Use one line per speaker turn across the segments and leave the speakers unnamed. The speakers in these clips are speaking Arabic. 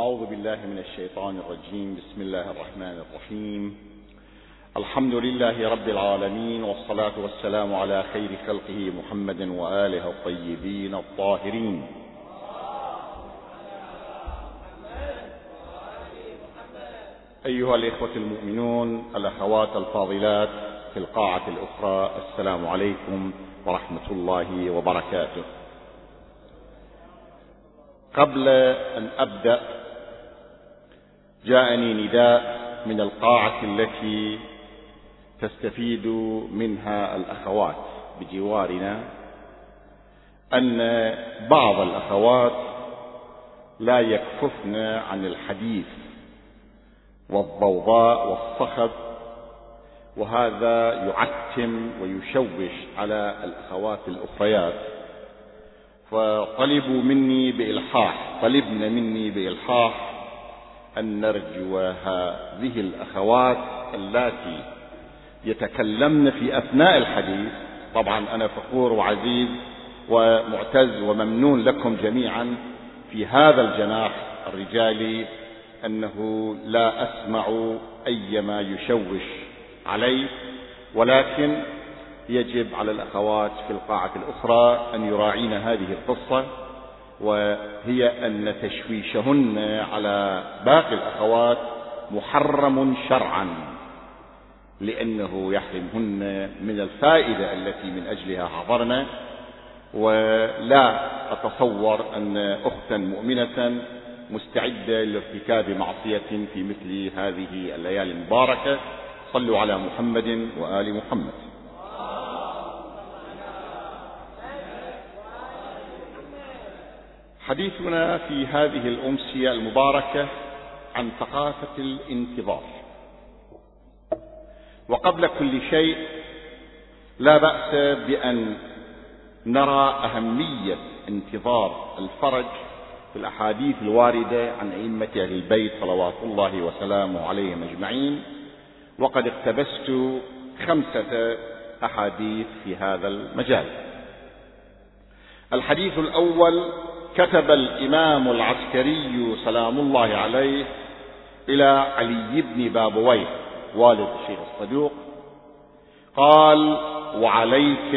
أعوذ بالله من الشيطان الرجيم. بسم الله الرحمن الرحيم. الحمد لله رب العالمين والصلاة والسلام على خير خلقه محمد وآله الطيبين الطاهرين. أيها الإخوة المؤمنون الأخوات الفاضلات في القاعة الأخرى السلام عليكم ورحمة الله وبركاته. قبل أن أبدأ جاءني نداء من القاعة التي تستفيد منها الأخوات بجوارنا أن بعض الأخوات لا يكففن عن الحديث والضوضاء والصخب وهذا يعتم ويشوش على الأخوات الأخريات. فطلبوا مني بإلحاح طلبن مني بإلحاح أن نرجو هذه الأخوات اللاتي يتكلمن في أثناء الحديث. طبعا أنا فخور وعزيز ومعتز وممنون لكم جميعا في هذا الجناح الرجالي أنه لا أسمع أي ما يشوش علي ولكن يجب على الأخوات في القاعة الأخرى أن يراعين هذه القصة. وهي أن تشويشهن على باقي الأخوات محرم شرعا لأنه يحرمهن من الفائدة التي من أجلها حضرنا. ولا أتصور أن أختا مؤمنة مستعدة لارتكاب معصية في مثل هذه الليالي المباركة. صلوا على محمد وآل محمد. حديثنا في هذه الأمسية المباركة عن ثقافة الانتظار. وقبل كل شيء لا بأس بأن نرى أهمية انتظار الفرج في الأحاديث الواردة عن أئمة أهل البيت صلوات الله وسلامه عليهم أجمعين وقد اقتبست خمسة أحاديث في هذا المجال. الحديث الأول كتب الإمام العسكري سلام الله عليه إلى علي بن بابويه والد الشيخ الصدوق قال وعليك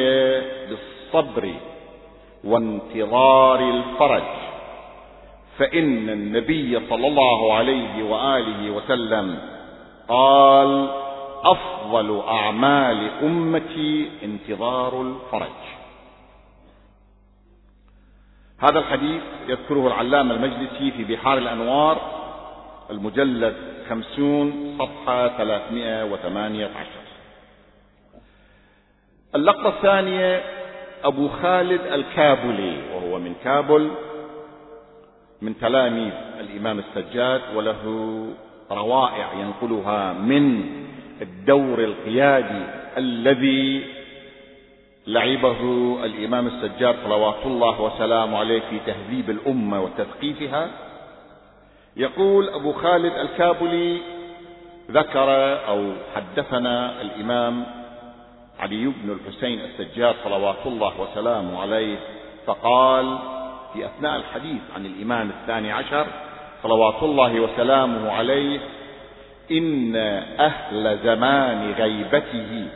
بالصبر وانتظار الفرج فإن النبي صلى الله عليه وآله وسلم قال أفضل أعمال أمتي انتظار الفرج. هذا الحديث يذكره العلامة المجلسي في بحار الأنوار المجلد خمسون صفحة ثلاثمائة وثمانية عشر. اللقطة الثانية أبو خالد الكابلي وهو من كابل من تلاميذ الإمام السجاد وله روائع ينقلها من الدور القيادي الذي لعبه الإمام السجاد صلوات الله وسلامه عليه في تهذيب الأمة وتثقيفها. يقول أبو خالد الكابلي ذكر أو حدثنا الإمام علي بن الحسين السجاد صلوات الله وسلامه عليه فقال في أثناء الحديث عن الإمام الثاني عشر صلوات الله وسلامه عليه إن أهل زمان غيبته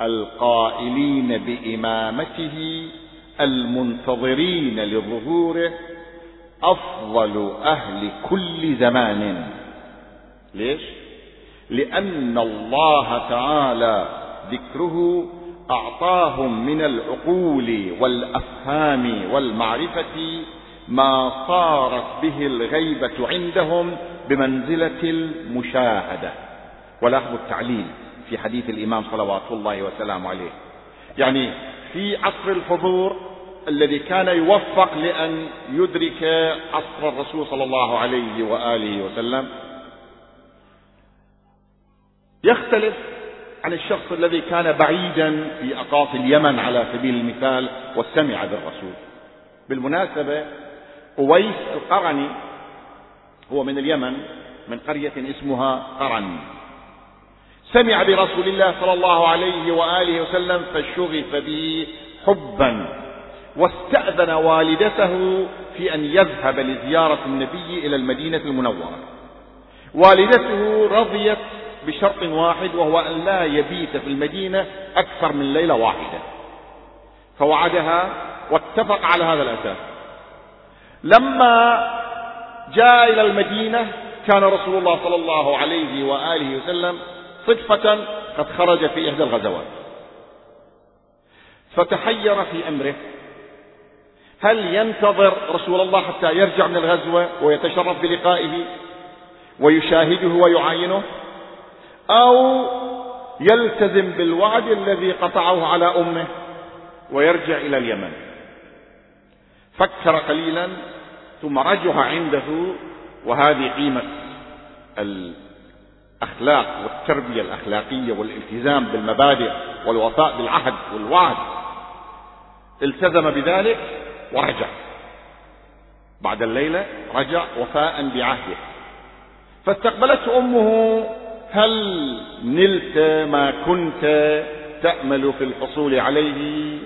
القائلين بإمامته المنتظرين لظهوره أفضل أهل كل زمان. ليش؟ لأن الله تعالى ذكره أعطاهم من العقول والأفهام والمعرفة ما صارت به الغيبة عندهم بمنزلة المشاهدة. ولاحظوا التعليل. في حديث الإمام صلوات الله وسلامه عليه. يعني في عصر الحضور الذي كان يوفق لأن يدرك عصر الرسول صلى الله عليه وآله وسلم يختلف عن الشخص الذي كان بعيدا في أقاصي اليمن على سبيل المثال وسمع بالرسول بالمناسبة أويس القرني هو من اليمن من قرية اسمها قرن. سمع برسول الله صلى الله عليه وآله وسلم فشغف به حبا واستأذن والدته في أن يذهب لزيارة النبي إلى المدينة المنورة. والدته رضيت بشرط واحد وهو أن لا يبيت في المدينة أكثر من ليلة واحدة. فوعدها واتفق على هذا الأساس. لما جاء إلى المدينة كان رسول الله صلى الله عليه وآله وسلم صدفة قد خرج في إحدى الغزوات. فتحير في أمره هل ينتظر رسول الله حتى يرجع من الغزوة ويتشرف بلقائه ويشاهده ويعاينه؟ أو يلتزم بالوعد الذي قطعه على أمه ويرجع إلى اليمن؟ فكر قليلا ثم رجع عنده وهذه قيمة الأخلاق والتربية الأخلاقية والالتزام بالمبادئ والوفاء بالعهد والوعد. التزم بذلك ورجع. بعد الليلة رجع وفاء بعهده. فاستقبلته أمه هل نلت ما كنت تأمل في الحصول عليه؟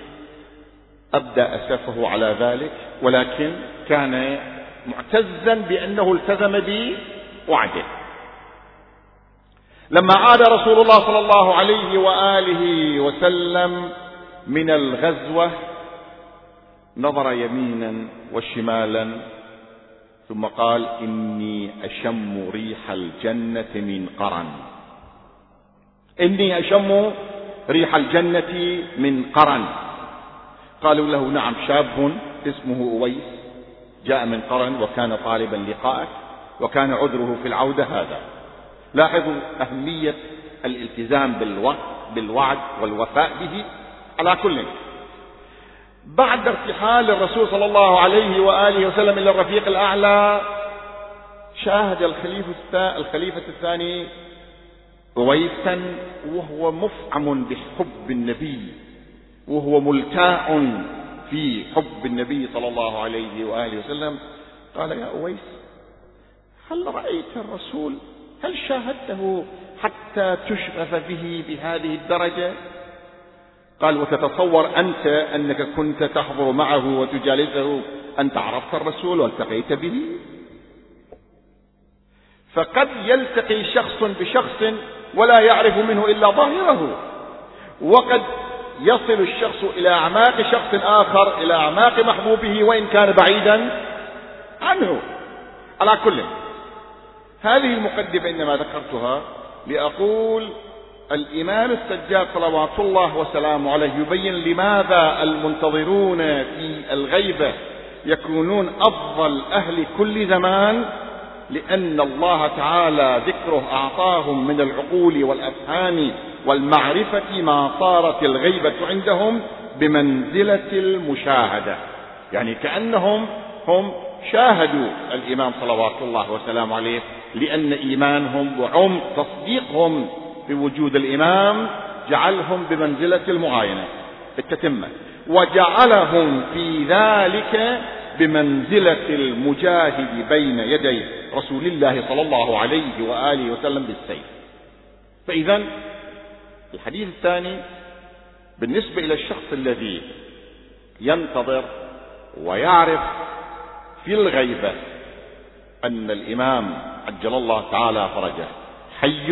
أبدأ أسفه على ذلك ولكن كان معتزا بأنه التزم بوعده. لما عاد رسول الله صلى الله عليه وآله وسلم من الغزوة نظر يمينا وشمالا ثم قال إني أشم ريح الجنة من قرن. إني أشم ريح الجنة من قرن. قالوا له نعم شاب اسمه أويس جاء من قرن وكان طالبا لقاءك وكان عذره في العودة هذا. لاحظوا أهمية الالتزام بالوعد والوفاء به على كل بعد ارتحال الرسول صلى الله عليه وآله وسلم إلى الرفيق الأعلى شاهد الخليفة الخليفة الثاني رويسا وهو مفعم بحب النبي وهو ملتاع في حب النبي صلى الله عليه وآله وسلم. قال يا أويس هل رأيت الرسول هل شاهدته حتى تشغف به بهذه الدرجة؟ قال وتتصور أنت أنك كنت تحضر معه وتجالسه أنت عرفت الرسول والتقيت به؟ فقد يلتقي شخص بشخص ولا يعرف منه إلا ظاهره. وقد يصل الشخص إلى أعماق شخص آخر إلى أعماق محبوبه وإن كان بعيدا عنه. على كل هذه المقدمة إنما ذكرتها لأقول الإمام السجاد صلوات الله وسلامه عليه يبين لماذا المنتظرون في الغيبة يكونون أفضل أهل كل زمان لأن الله تعالى ذكره أعطاهم من العقول والأفهام والمعرفة ما صارت الغيبة عندهم بمنزلة المشاهدة. يعني كأنهم هم شاهدوا الإمام صلوات الله وسلامه عليه لأن إيمانهم وعمق تصديقهم بوجود الإمام جعلهم بمنزلة المعاينة التتمة وجعلهم في ذلك بمنزلة المجاهد بين يدي رسول الله صلى الله عليه وآله وسلم بالسيف. فإذا الحديث الثاني بالنسبة إلى الشخص الذي ينتظر ويعرف في الغيبة أن الإمام عجل الله تعالى فرجه. حي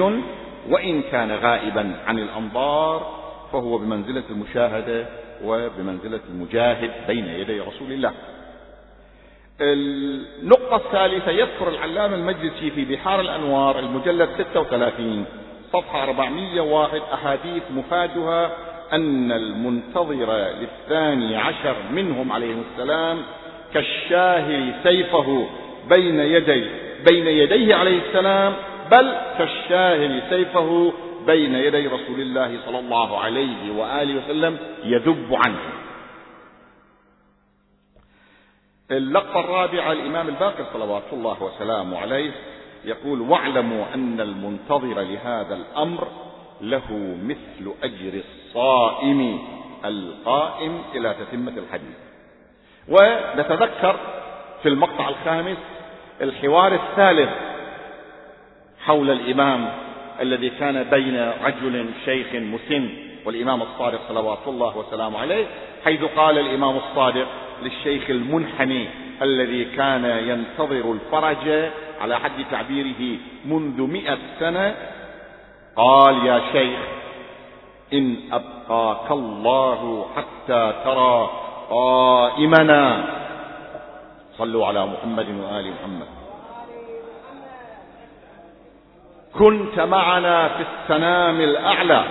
وإن كان غائبا عن الأنظار فهو بمنزلة المشاهدة وبمنزلة المجاهد بين يدي رسول الله. النقطة الثالثة يذكر العلامة المجلسي في بحار الأنوار المجلد 36 صفحة 401 أحاديث مفادها أن المنتظر للثاني عشر منهم عليه السلام كالشاهر سيفه بين يدي بين يديه عليه السلام بل كالشاهر سيفه بين يدي رسول الله صلى الله عليه وآله وسلم يذب عنه. اللقطة الرابعة الإمام الباقر صلوات الله وسلامه عليه يقول واعلموا أن المنتظر لهذا الأمر له مثل أجر الصائم القائم إلى تتمة الحديث. ونتذكر في المقطع الخامس الحوار الثالث حول الإمام الذي كان بين رجل شيخ مسن والإمام الصادق صلوات الله وسلامه عليه حيث قال الإمام الصادق للشيخ المنحني الذي كان ينتظر الفرج على حد تعبيره منذ مئة سنة قال يا شيخ إن أبقاك الله حتى ترى قائمنا صلوا على محمد وآل محمد. كنت معنا في السنام الأعلى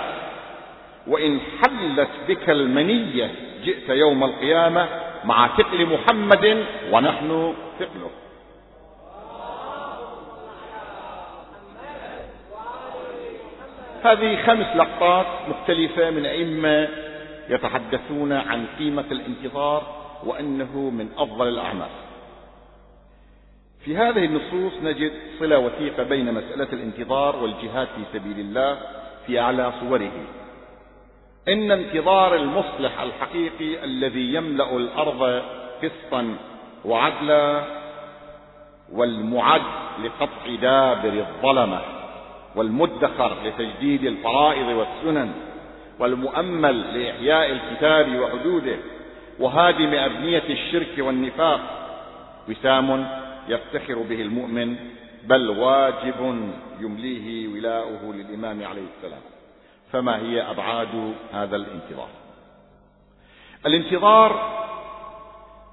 وإن حلت بك المنية جئت يوم القيامة مع ثقل محمد ونحن ثقله. هذه خمس لقطات مختلفة من أئمة يتحدثون عن قيمة الانتظار وأنه من أفضل الأعمال. في هذه النصوص نجد صلة وثيقة بين مسألة الانتظار والجهاد في سبيل الله في أعلى صوره. إن انتظار المصلح الحقيقي الذي يملأ الأرض قسطا وعدلا والمعد لقطع دابر الظلمة والمدخر لتجديد الفرائض والسنن والمؤمل لإحياء الكتاب وحدوده وهادم أبنية الشرك والنفاق. وسام يفتخر به المؤمن بل واجب يمليه ولاؤه للإمام عليه السلام. فما هي أبعاد هذا الانتظار؟ الانتظار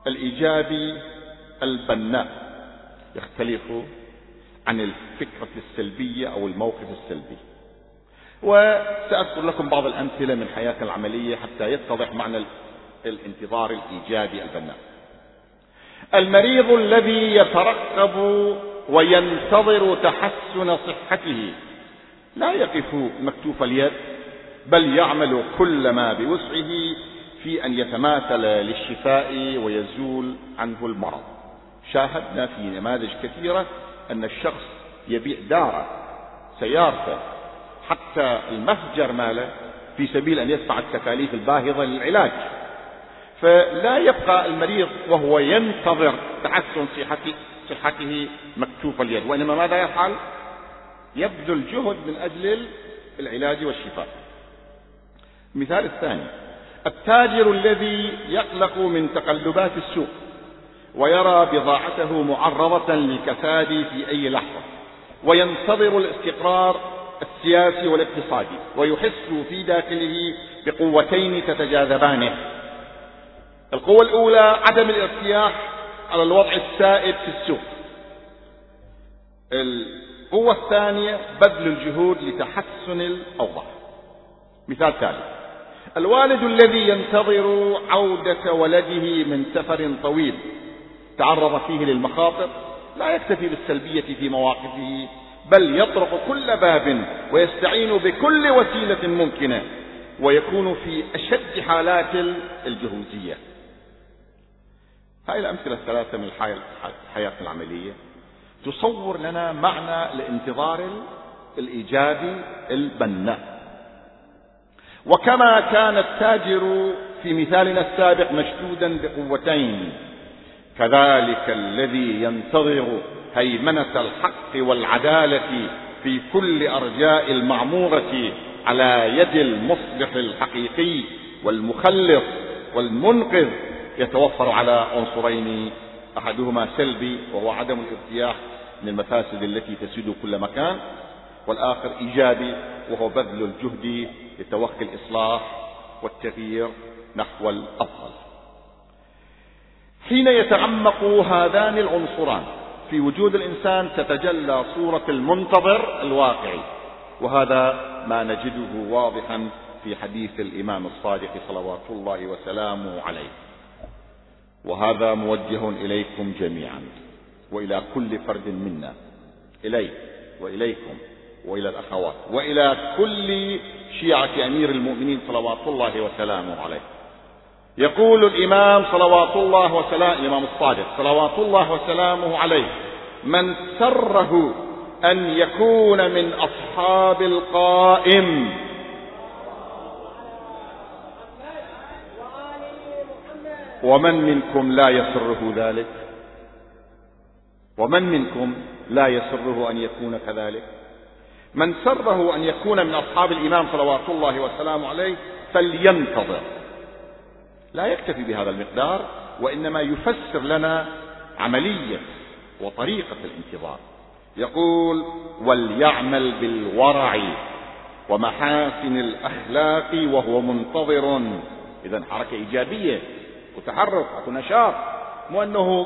الإيجابي البناء يختلف عن الفكرة السلبية أو الموقف السلبي. وسأذكر لكم بعض الأمثلة من حياتنا العملية حتى يتضح معنى الانتظار الإيجابي البناء. المريض الذي يترقب وينتظر تحسن صحته لا يقف مكتوف اليد بل يعمل كل ما بوسعه في أن يتماثل للشفاء ويزول عنه المرض. شاهدنا في نماذج كثيرة أن الشخص يبيع دارة سيارته حتى المهجر ماله في سبيل أن يدفع التكاليف الباهظة للعلاج. فلا يبقى المريض وهو ينتظر تحسن صحته صحته مكتوف اليد وإنما ماذا يفعل؟ يبذل جهد من أجل العلاج والشفاء. المثال الثاني التاجر الذي يقلق من تقلبات السوق ويرى بضاعته معرضة للكساد في أي لحظة وينتظر الاستقرار السياسي والاقتصادي ويحس في داخله بقوتين تتجاذبانه. القوة الأولى عدم الارتياح على الوضع السائد في السوق. القوة الثانية بذل الجهود لتحسن الأوضاع. مثال ثالث. الوالد الذي ينتظر عودة ولده من سفر طويل تعرض فيه للمخاطر لا يكتفي بالسلبية في مواقفه بل يطرق كل باب ويستعين بكل وسيلة ممكنة ويكون في أشد حالات الجهوزية. هاي الأمثلة الثلاثة من الحياة العملية. تصور لنا معنى الانتظار الإيجابي البناء وكما كان التاجر في مثالنا السابق مشدودا بقوتين كذلك الذي ينتظر هيمنة الحق والعدالة في كل أرجاء المعمورة على يد المصلح الحقيقي والمخلص والمنقذ. يتوفر على عنصرين أحدهما سلبي وهو عدم الارتياح من المفاسد التي تسود كل مكان والآخر إيجابي وهو بذل الجهد لتوخي الإصلاح والتغيير نحو الأفضل. حين يتعمق هذان العنصران في وجود الإنسان تتجلى صورة المنتظر الواقعي وهذا ما نجده واضحا في حديث الإمام الصادق صلوات الله وسلامه عليه. وهذا موجه إليكم جميعا وإلى كل فرد منا إلي وإليكم وإلى الأخوات وإلى كل شيعة أمير المؤمنين صلوات الله وسلامه عليه. يقول الإمام صلوات الله وسلامه الإمام الصادق صلوات الله وسلامه عليه من سره أن يكون من أصحاب القائم. ومن منكم لا يسره ذلك؟ ومن منكم لا يسره أن يكون كذلك؟ من سره أن يكون من أصحاب الإمام صلوات الله وسلامه عليه فلينتظر. لا يكتفي بهذا المقدار وإنما يفسر لنا عملية وطريقة الانتظار. يقول وليعمل بالورع ومحاسن الأخلاق وهو منتظر. إذا حركة إيجابية وتحرك ونشاط مو أنه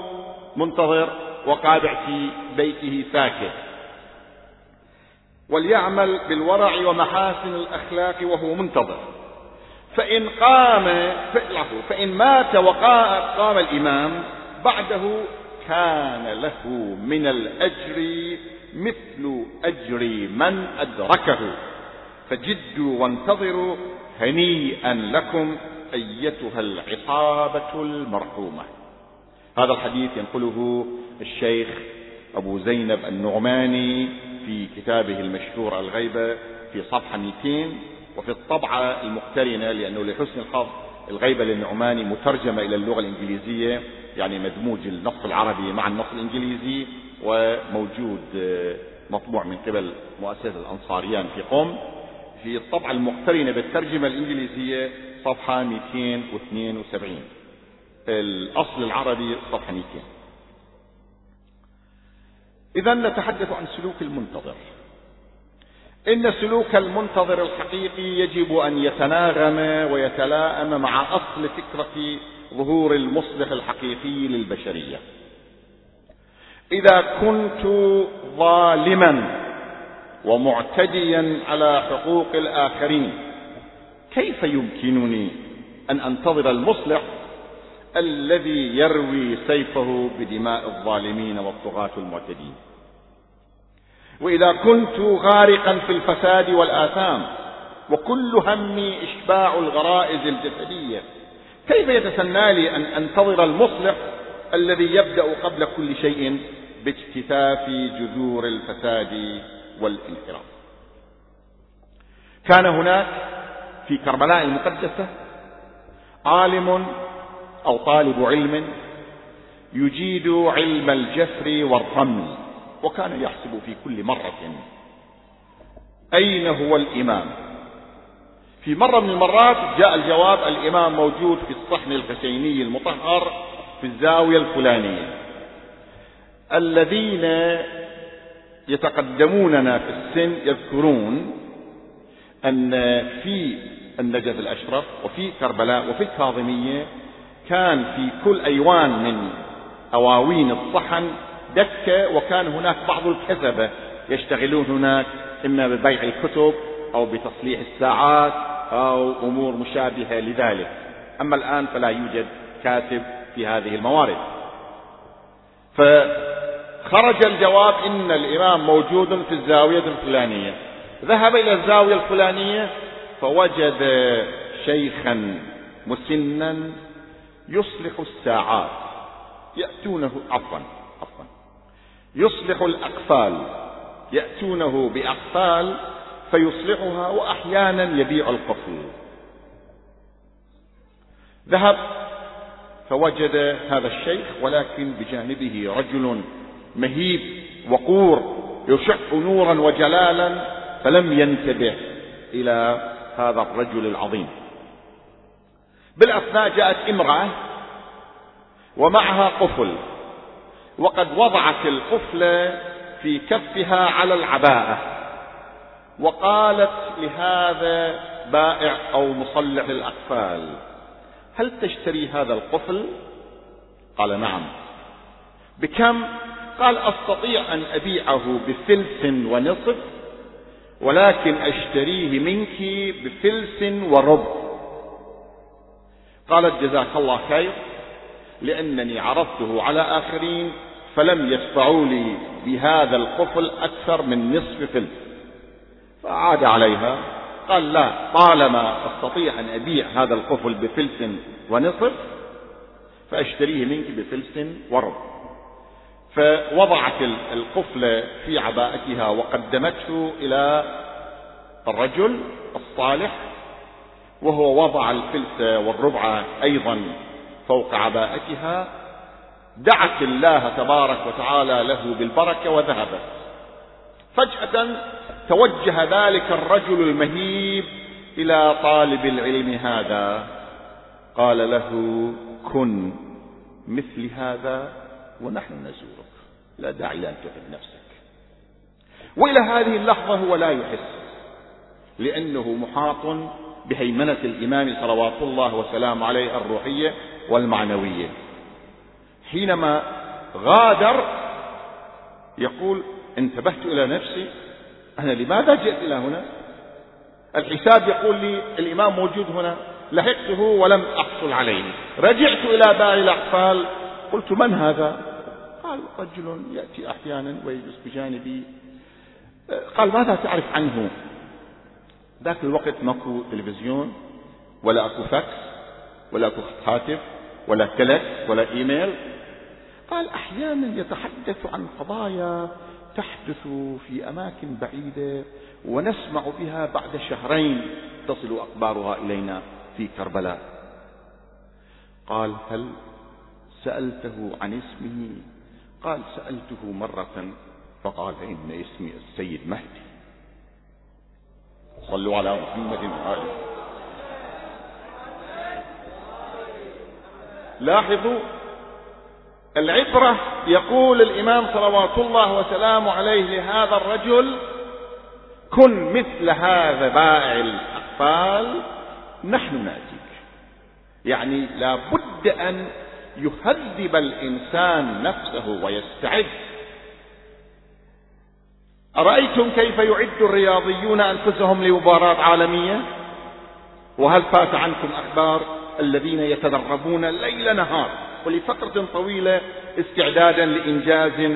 منتظر وقابع في بيته ساكت. وليعمل بالورع ومحاسن الأخلاق وهو منتظر. فإن قام فإن مات وقام الإمام بعده كان له من الأجر مثل أجر من أدركه. فجدوا وانتظروا هنيئا لكم أيتها العصابة المرحومة. هذا الحديث ينقله الشيخ أبو زينب النعماني في كتابه المشهور الغيبة في صفحة 200 وفي الطبعة المقترنة لأنه لحسن الحظ الغيبة للنعماني مترجمة إلى اللغة الإنجليزية يعني مدموج النص العربي مع النص الإنجليزي وموجود آه، مطبوع من قبل مؤسسة الأنصاريان في قم في الطبعة المقترنة بالترجمة الإنجليزية صفحة 272 الأصل العربي صفحة 200 إذا نتحدث عن سلوك المنتظر. إن سلوك المنتظر الحقيقي يجب أن يتناغم ويتلائم مع أصل فكرة ظهور المصلح الحقيقي للبشرية. إذا كنت ظالما ومعتديا على حقوق الآخرين كيف يمكنني أن أنتظر المصلح الذي يروي سيفه بدماء الظالمين والطغاة المعتدين؟ وإذا كنت غارقا في الفساد والآثام وكل همي إشباع الغرائز الجسدية كيف يتسنى لي أن أنتظر المصلح الذي يبدأ قبل كل شيء باجتثاث جذور الفساد والانحراف؟ كان هناك في كربلاء المقدسة عالم أو طالب علم يجيد علم الجفر والرمل وكان يحسب في كل مرة. أين هو الإمام؟ في مرة من المرات جاء الجواب الإمام موجود في الصحن الحسيني المطهر في الزاوية الفلانية. الذين يتقدموننا في السن يذكرون أن في النجف الأشرف وفي كربلاء وفي الكاظمية كان في كل أيوان من أواوين الصحن دكة وكان هناك بعض الكذبة يشتغلون هناك إما ببيع الكتب أو بتصليح الساعات أو أمور مشابهة لذلك. أما الآن فلا يوجد كاتب في هذه الموارد. فخرج الجواب إن الإمام موجود في الزاوية الفلانية. ذهب إلى الزاوية الفلانية فوجد شيخا مسنا يصلح الساعات يأتونه عفوا. يصلح الأقفال. يأتونه بأقفال فيصلحها وأحيانا يبيع القفل. ذهب فوجد هذا الشيخ ولكن بجانبه رجل مهيب وقور يشع نورا وجلالا فلم ينتبه إلى هذا الرجل العظيم. بالأثناء جاءت امرأة ومعها قفل. وقد وضعت القفل في كفها على العباءة. وقالت لهذا بائع أو مصلح الأقفال هل تشتري هذا القفل؟ قال نعم. بكم؟ قال أستطيع أن أبيعه بفلس ونصف ولكن أشتريه منك بفلس وربع. قالت جزاك الله خير. لأنني عرضته على آخرين فلم يدفعوا لي بهذا القفل أكثر من نصف فلس. فعاد عليها قال لا طالما أستطيع أن أبيع هذا القفل بفلس ونصف فأشتريه منك بفلس وربع فوضعت القفل في عباءتها وقدمته إلى الرجل الصالح وهو وضع الفلس والربع أيضا فوق عباءتها دعت الله تبارك وتعالى له بالبركة وذهبت. فجأة توجه ذلك الرجل المهيب إلى طالب العلم هذا. قال له كن مثل هذا ونحن نزورك. لا داعي لأن تتعب نفسك. وإلى هذه اللحظة هو لا يحس لأنه محاط بهيمنة الإمام صلوات الله وسلامه عليه الروحية والمعنوية. حينما غادر يقول انتبهت إلى نفسي أنا لماذا جئت إلى هنا؟ الحساب يقول لي الإمام موجود هنا لحقته ولم أحصل عليه. رجعت إلى باقي الأحفال قلت من هذا؟ قال رجل يأتي أحيانا ويجلس بجانبي. قال ماذا تعرف عنه؟ ذاك الوقت ماكو تلفزيون ولا أكو فاكس. ولا هاتف ولا تلك ولا إيميل. قال أحيانا يتحدث عن قضايا تحدث في أماكن بعيدة ونسمع بها بعد شهرين تصل أخبارها إلينا في كربلاء. قال هل سألته عن اسمه؟ قال سألته مرة فقال إن اسمي السيد مهدي. صلوا على محمد وآله لاحظوا العبرة يقول الإمام صلوات الله وسلامه عليه لهذا الرجل كن مثل هذا بائع الأقفال نحن نأتيك. يعني لا بد أن يهذب الإنسان نفسه ويستعد. أرأيتم كيف يعد الرياضيون أنفسهم لمباراة عالمية؟ وهل فات عنكم أخبار؟ الذين يتدربون ليل نهار ولفترة طويلة استعدادا لإنجاز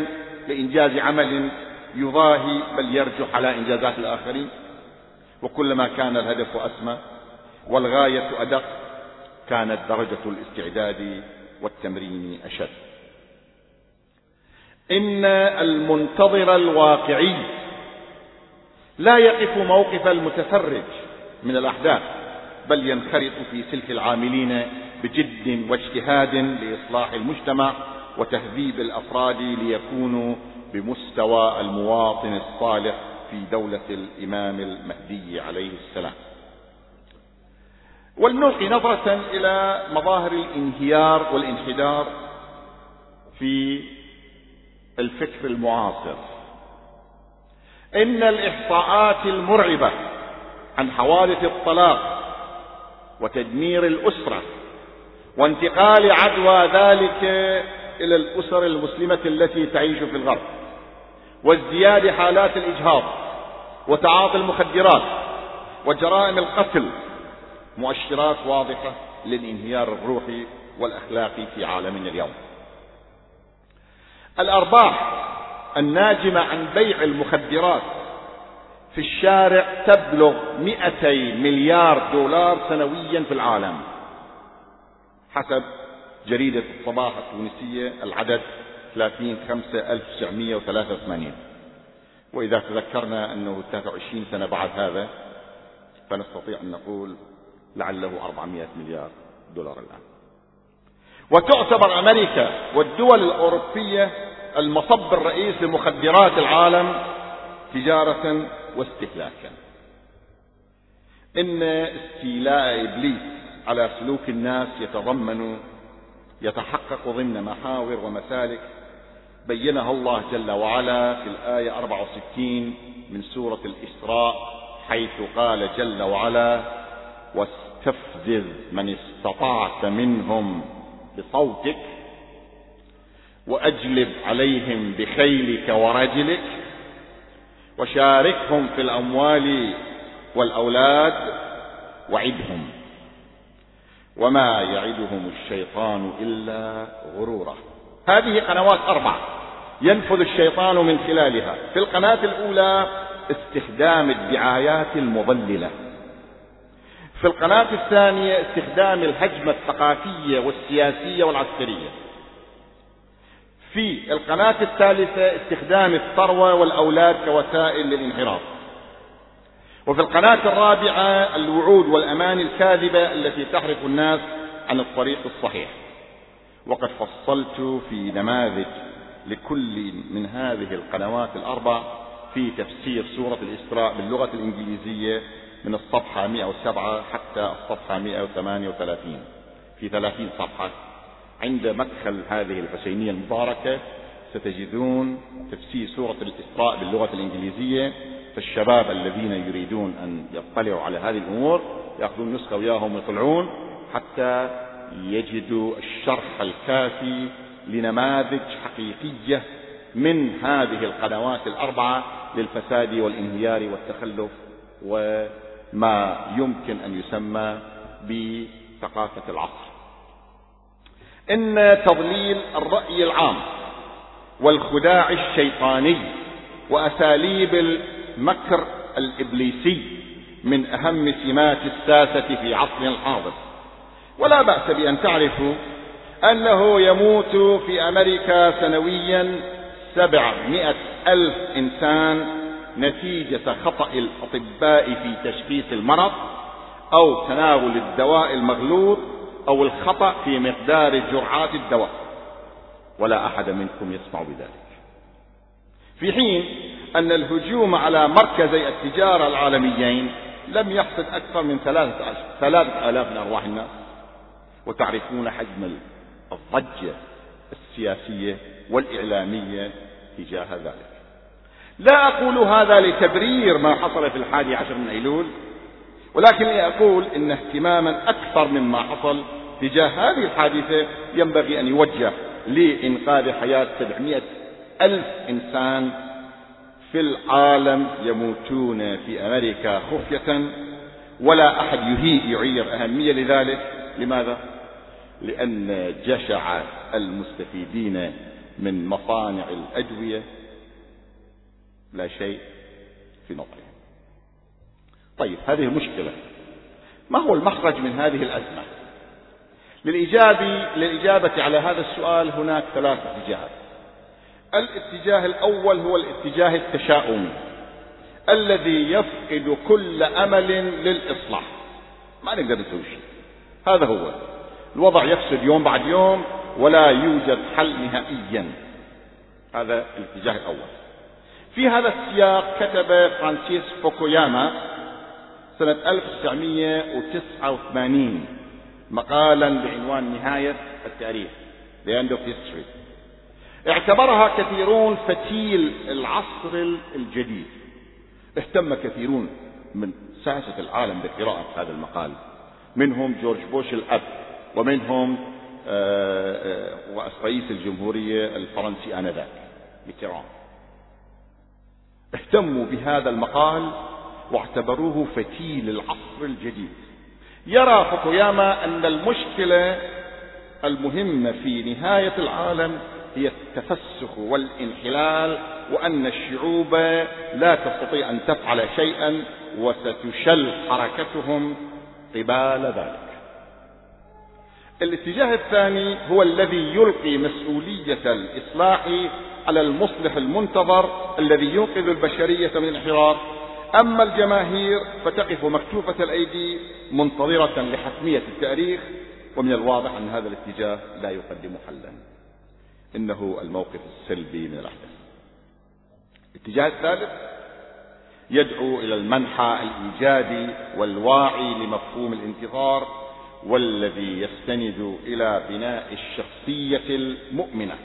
لإنجاز عمل يضاهي بل يرجح على إنجازات الآخرين. وكلما كان الهدف أسمى والغاية أدق كانت درجة الاستعداد والتمرين أشد. إن المنتظر الواقعي لا يقف موقف المتفرج من الأحداث. بل ينخرط في سلك العاملين بجد واجتهاد لإصلاح المجتمع وتهذيب الأفراد ليكونوا بمستوى المواطن الصالح في دولة الإمام المهدي عليه السلام. ولنلقي نظرة إلى مظاهر الانهيار والانحدار في الفكر المعاصر. إن الإحصاءات المرعبة عن حوادث الطلاق وتدمير الأسرة وانتقال عدوى ذلك إلى الأسر المسلمة التي تعيش في الغرب وازدياد حالات الإجهاض وتعاطي المخدرات وجرائم القتل مؤشرات واضحة للانهيار الروحي والأخلاقي في عالمنا اليوم. الأرباح الناجمة عن بيع المخدرات في الشارع تبلغ 200 مليار دولار سنويا في العالم. حسب جريدة الصباح التونسية العدد 30 5 1983 وإذا تذكرنا أنه 23 سنة بعد هذا فنستطيع أن نقول لعله 400 مليار دولار الآن. وتعتبر أمريكا والدول الأوروبية المصب الرئيس لمخدرات العالم تجارة واستهلاكا. إن استيلاء إبليس على سلوك الناس يتضمن يتحقق ضمن محاور ومسالك بينها الله جل وعلا في الآية 64 من سورة الإسراء حيث قال جل وعلا واستفزز من استطعت منهم بصوتك وأجلب عليهم بخيلك ورجلك وشاركهم في الأموال والأولاد وعدهم. وما يعدهم الشيطان إلا غرورا. هذه قنوات أربع ينفذ الشيطان من خلالها. في القناة الأولى استخدام الدعايات المضللة. في القناة الثانية استخدام الهجمة الثقافية والسياسية والعسكرية. في القناة الثالثة استخدام الثروة والأولاد كوسائل للانحراف. وفي القناة الرابعة الوعود والأماني الكاذبة التي تحرق الناس عن الطريق الصحيح. وقد فصلت في نماذج لكل من هذه القنوات الأربع في تفسير سورة الإسراء باللغة الإنجليزية من الصفحة 107 حتى الصفحة 138 في 30 صفحة. عند مدخل هذه الحسينية المباركة ستجدون تفسير سورة الإسراء باللغة الإنجليزية فالشباب الذين يريدون أن يطلعوا على هذه الأمور يأخذون نسخة وياهم ويطلعون حتى يجدوا الشرح الكافي لنماذج حقيقية من هذه القنوات الأربعة للفساد والانهيار والتخلف وما يمكن أن يسمى بثقافة العصر. إن تضليل الرأي العام والخداع الشيطاني وأساليب المكر الإبليسي من أهم سمات الساسة في عصرنا الحاضر. ولا بأس بأن تعرفوا أنه يموت في أمريكا سنويا سبعمائة ألف إنسان نتيجة خطأ الأطباء في تشخيص المرض أو تناول الدواء المغلوط أو الخطأ في مقدار جرعات الدواء. ولا أحد منكم يسمع بذلك. في حين أن الهجوم على مركزي التجارة العالميين لم يحصد أكثر من ثلاثة, ثلاثة آلاف من أرواح الناس. وتعرفون حجم الضجة السياسية والإعلامية تجاه ذلك. لا أقول هذا لتبرير ما حصل في الحادي عشر من أيلول ولكني أقول إن اهتماما أكثر مما حصل تجاه هذه الحادثة ينبغي أن يوجه لإنقاذ حياة سبعمائة ألف إنسان في العالم يموتون في أمريكا خفية ولا أحد يعير أهمية لذلك لماذا؟ لأن جشع المستفيدين من مصانع الأدوية لا شيء في نظرهم طيب هذه مشكلة. ما هو المخرج من هذه الأزمة؟ للإجابة, للإجابة على هذا السؤال هناك ثلاث اتجاهات. الاتجاه الأول هو الاتجاه التشاؤمي الذي يفقد كل أمل للإصلاح. ما نقدر نسوي شيء. هذا هو. الوضع يفسد يوم بعد يوم ولا يوجد حل نهائيا. هذا الاتجاه الأول. في هذا السياق كتب فرانسيس فوكوياما سنة 1989 مقالا بعنوان نهاية التاريخ. The End of History. اعتبرها كثيرون فتيل العصر الجديد. اهتم كثيرون من ساسة العالم بقراءة هذا المقال. منهم جورج بوش الأب ومنهم آه، آه، رئيس الجمهورية الفرنسي آنذاك. ميتيران اهتموا بهذا المقال واعتبروه فتيل العصر الجديد. يرى فوكوياما أن المشكلة المهمة في نهاية العالم هي التفسخ والانحلال وأن الشعوب لا تستطيع أن تفعل شيئا وستشل حركتهم قبال ذلك. الاتجاه الثاني هو الذي يلقي مسؤولية الإصلاح على المصلح المنتظر الذي ينقذ البشرية من الانحراف أما الجماهير فتقف مكتوفة الأيدي منتظرة لحتمية التأريخ ومن الواضح أن هذا الاتجاه لا يقدم حلا. إنه الموقف السلبي من الأحداث. الاتجاه الثالث يدعو إلى المنحى الإيجابي والواعي لمفهوم الانتظار والذي يستند إلى بناء الشخصية المؤمنة.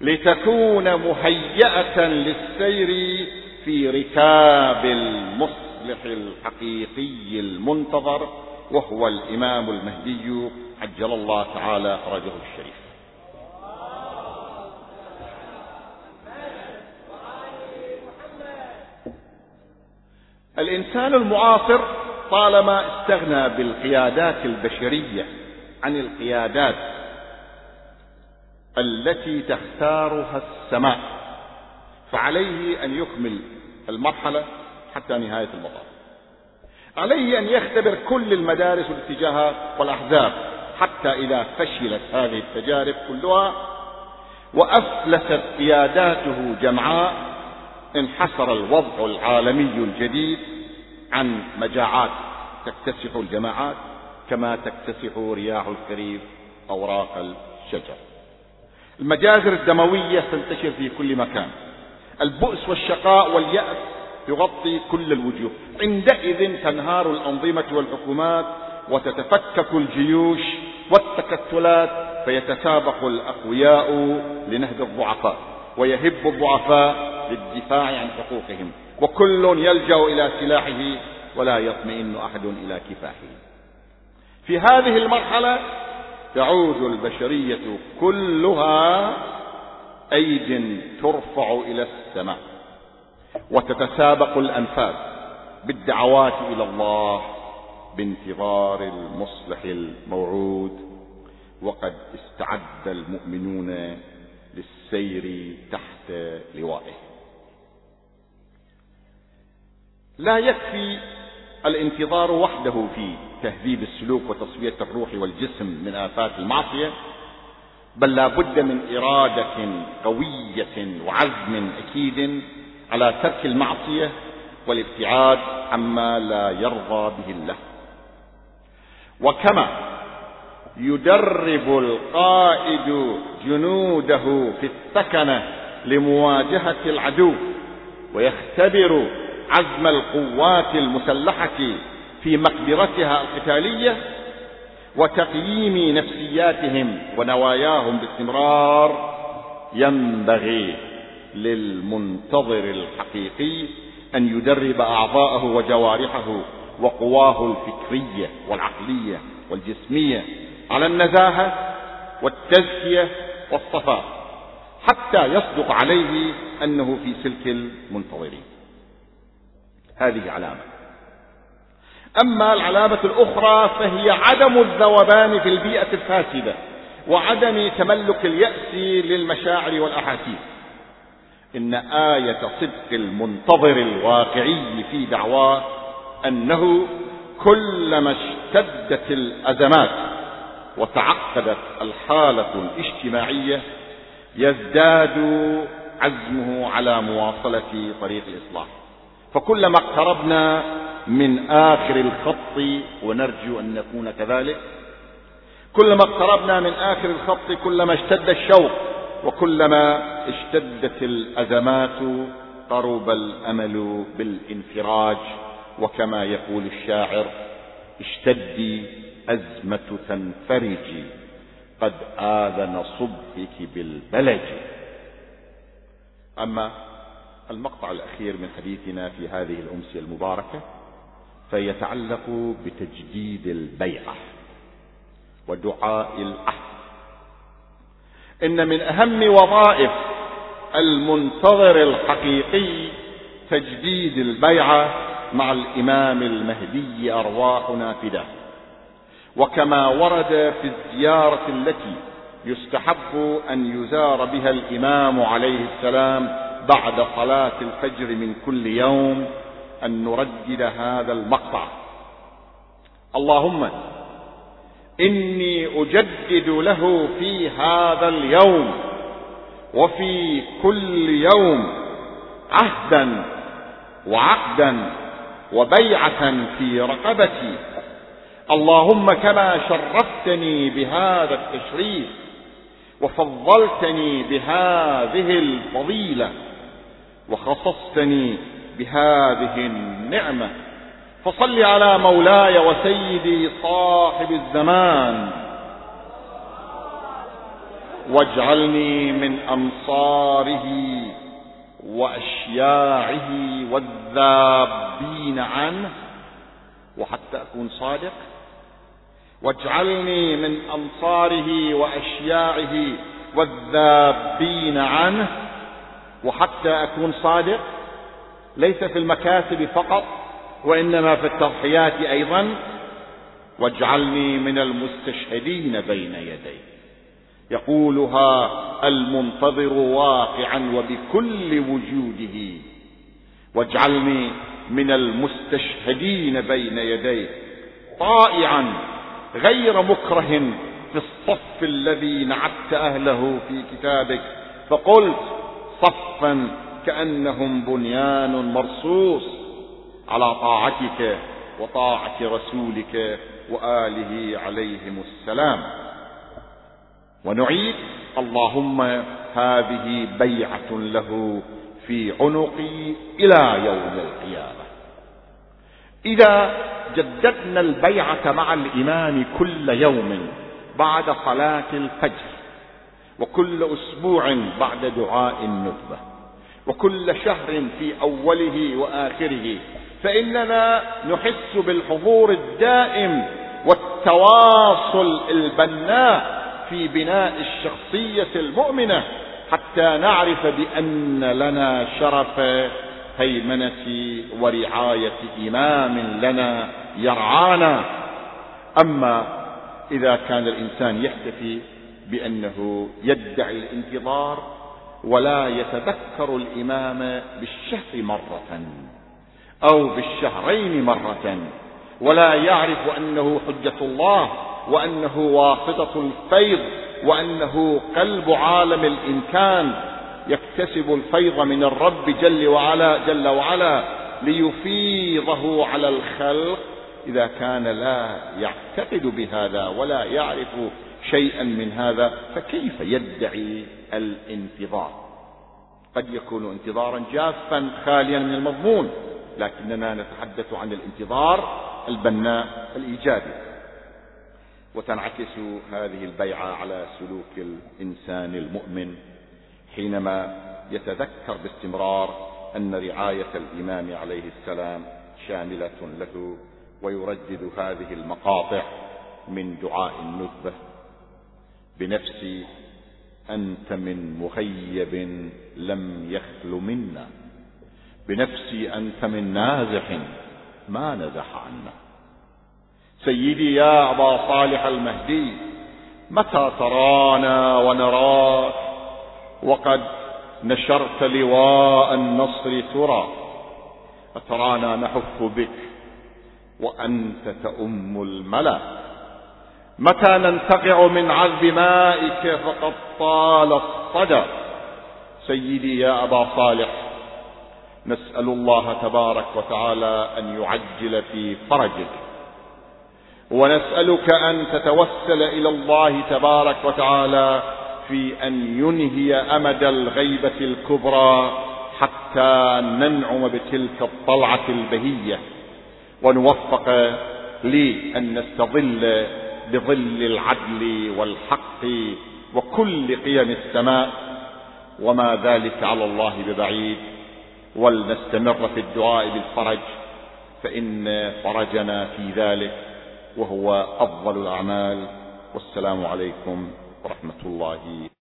لتكون مهيئة للسير في ركاب المصلح الحقيقي المنتظر وهو الإمام المهدي عجل الله تعالى فرجه الشريف. الإنسان المعاصر طالما استغنى بالقيادات البشرية عن القيادات التي تختارها السماء. فعليه أن يكمل المرحلة حتى نهاية المطاف. عليه أن يختبر كل المدارس والاتجاهات والأحزاب حتى إذا فشلت هذه التجارب كلها وأفلست قياداته جمعاء انحسر الوضع العالمي الجديد عن مجاعات تكتسح الجماعات كما تكتسح رياح الخريف أوراق الشجر. المجازر الدموية تنتشر في كل مكان. البؤس والشقاء واليأس يغطي كل الوجوه. عندئذ تنهار الأنظمة والحكومات وتتفكك الجيوش والتكتلات فيتسابق الأقوياء لنهب الضعفاء ويهب الضعفاء للدفاع عن حقوقهم. وكل يلجأ إلى سلاحه ولا يطمئن أحد إلى كفاحه. في هذه المرحلة تعود البشرية كلها أيد ترفع إلى السماء وتتسابق الأنفاس بالدعوات إلى الله بانتظار المصلح الموعود. وقد استعد المؤمنون للسير تحت لوائه. لا يكفي الانتظار وحده في تهذيب السلوك وتصفية الروح والجسم من آفات المعصية بل لا بد من إرادة قوية وعزم أكيد على ترك المعصية والابتعاد عما لا يرضى به الله. وكما يدرب القائد جنوده في السكنة لمواجهة العدو ويختبر عزم القوات المسلحة في مقدرتها القتالية وتقييم نفسياتهم ونواياهم باستمرار ينبغي للمنتظر الحقيقي أن يدرب أعضاءه وجوارحه وقواه الفكرية والعقلية والجسمية على النزاهة والتزكية والصفاء حتى يصدق عليه أنه في سلك المنتظرين. هذه علامة. أما العلامة الأخرى فهي عدم الذوبان في البيئة الفاسدة وعدم تملك اليأس للمشاعر والأحاسيس. إن آية صدق المنتظر الواقعي في دعواه أنه كلما اشتدت الأزمات وتعقدت الحالة الاجتماعية يزداد عزمه على مواصلة طريق الإصلاح. فكلما اقتربنا من آخر الخط ونرجو أن نكون كذلك. كلما اقتربنا من آخر الخط كلما اشتد الشوق وكلما اشتدت الأزمات قرب الأمل بالانفراج. وكما يقول الشاعر اشتدي أزمة تنفرجي قد آذن صبحك بالبلج. أما المقطع الأخير من حديثنا في هذه الأمسية المباركة فيتعلق بتجديد البيعة ودعاء العهد إن من أهم وظائف المنتظر الحقيقي تجديد البيعة مع الإمام المهدي أرواحنا فداه وكما ورد في الزيارة التي يستحب أن يزار بها الإمام عليه السلام بعد صلاة الفجر من كل يوم أن نردد هذا المقطع. اللهم إني أجدد له في هذا اليوم وفي كل يوم عهدا وعقدا وبيعة في رقبتي. اللهم كما شرفتني بهذا التشريف وفضلتني بهذه الفضيلة وخصصتني بهذه النعمة. فصل على مولاي وسيدي صاحب الزمان. واجعلني من أنصاره وأشياعه والذابين عنه. وحتى أكون صادق. واجعلني من أنصاره وأشياعه والذابين عنه. وحتى أكون صادق. ليس في المكاسب فقط وإنما في التضحيات أيضا. واجعلني من المستشهدين بين يديك يقولها المنتظر واقعا وبكل وجوده. واجعلني من المستشهدين بين يديك طائعا غير مكره في الصف الذي نعدت أهله في كتابك. فقلت صفا كأنهم بنيان مرصوص على طاعتك وطاعة رسولك وآله عليهم السلام. ونعيد اللهم هذه بيعة له في عنقي إلى يوم القيامة. إذا جددنا البيعة مع الإمام كل يوم بعد صلاة الفجر وكل أسبوع بعد دعاء النخبة وكل شهر في أوله وآخره. فإننا نحس بالحضور الدائم والتواصل البناء في بناء الشخصية المؤمنة حتى نعرف بأن لنا شرف هيمنة ورعاية إمام لنا يرعانا. أما إذا كان الإنسان يحتفي بأنه يدعي الانتظار ولا يتذكر الإمام بالشهر مرة أو بالشهرين مرة ولا يعرف أنه حجة الله وأنه واسطة الفيض وأنه قلب عالم الإمكان. يكتسب الفيض من الرب جل وعلا جل وعلا ليفيضه على الخلق إذا كان لا يعتقد بهذا ولا يعرف شيئا من هذا فكيف يدعي الانتظار؟ قد يكون انتظارا جافا خاليا من المضمون لكننا نتحدث عن الانتظار البناء الإيجابي. وتنعكس هذه البيعة على سلوك الإنسان المؤمن حينما يتذكر باستمرار أن رعاية الإمام عليه السلام شاملة له ويردد هذه المقاطع من دعاء الندبه بنفسي أنت من مغيب لم يخل منا. بنفسي أنت من نازح ما نزح عنا. سيدي يا أبا صالح المهدي متى ترانا ونراك؟ وقد نشرت لواء النصر ترى. أترانا نحف بك وأنت تؤم الملا. متى ننتقع من عذب مائك فقد طال الصدى سيدي يا أبا صالح نسأل الله تبارك وتعالى أن يعجل في فرجك. ونسألك أن تتوسل إلى الله تبارك وتعالى في أن ينهي أمد الغيبة الكبرى حتى ننعم بتلك الطلعة البهية. ونوفق لأن نستظل بظل العدل والحق وكل قيم السماء وما ذلك على الله ببعيد. ولنستمر في الدعاء بالفرج فإن فرجنا في ذلك وهو أفضل الأعمال. والسلام عليكم ورحمة الله.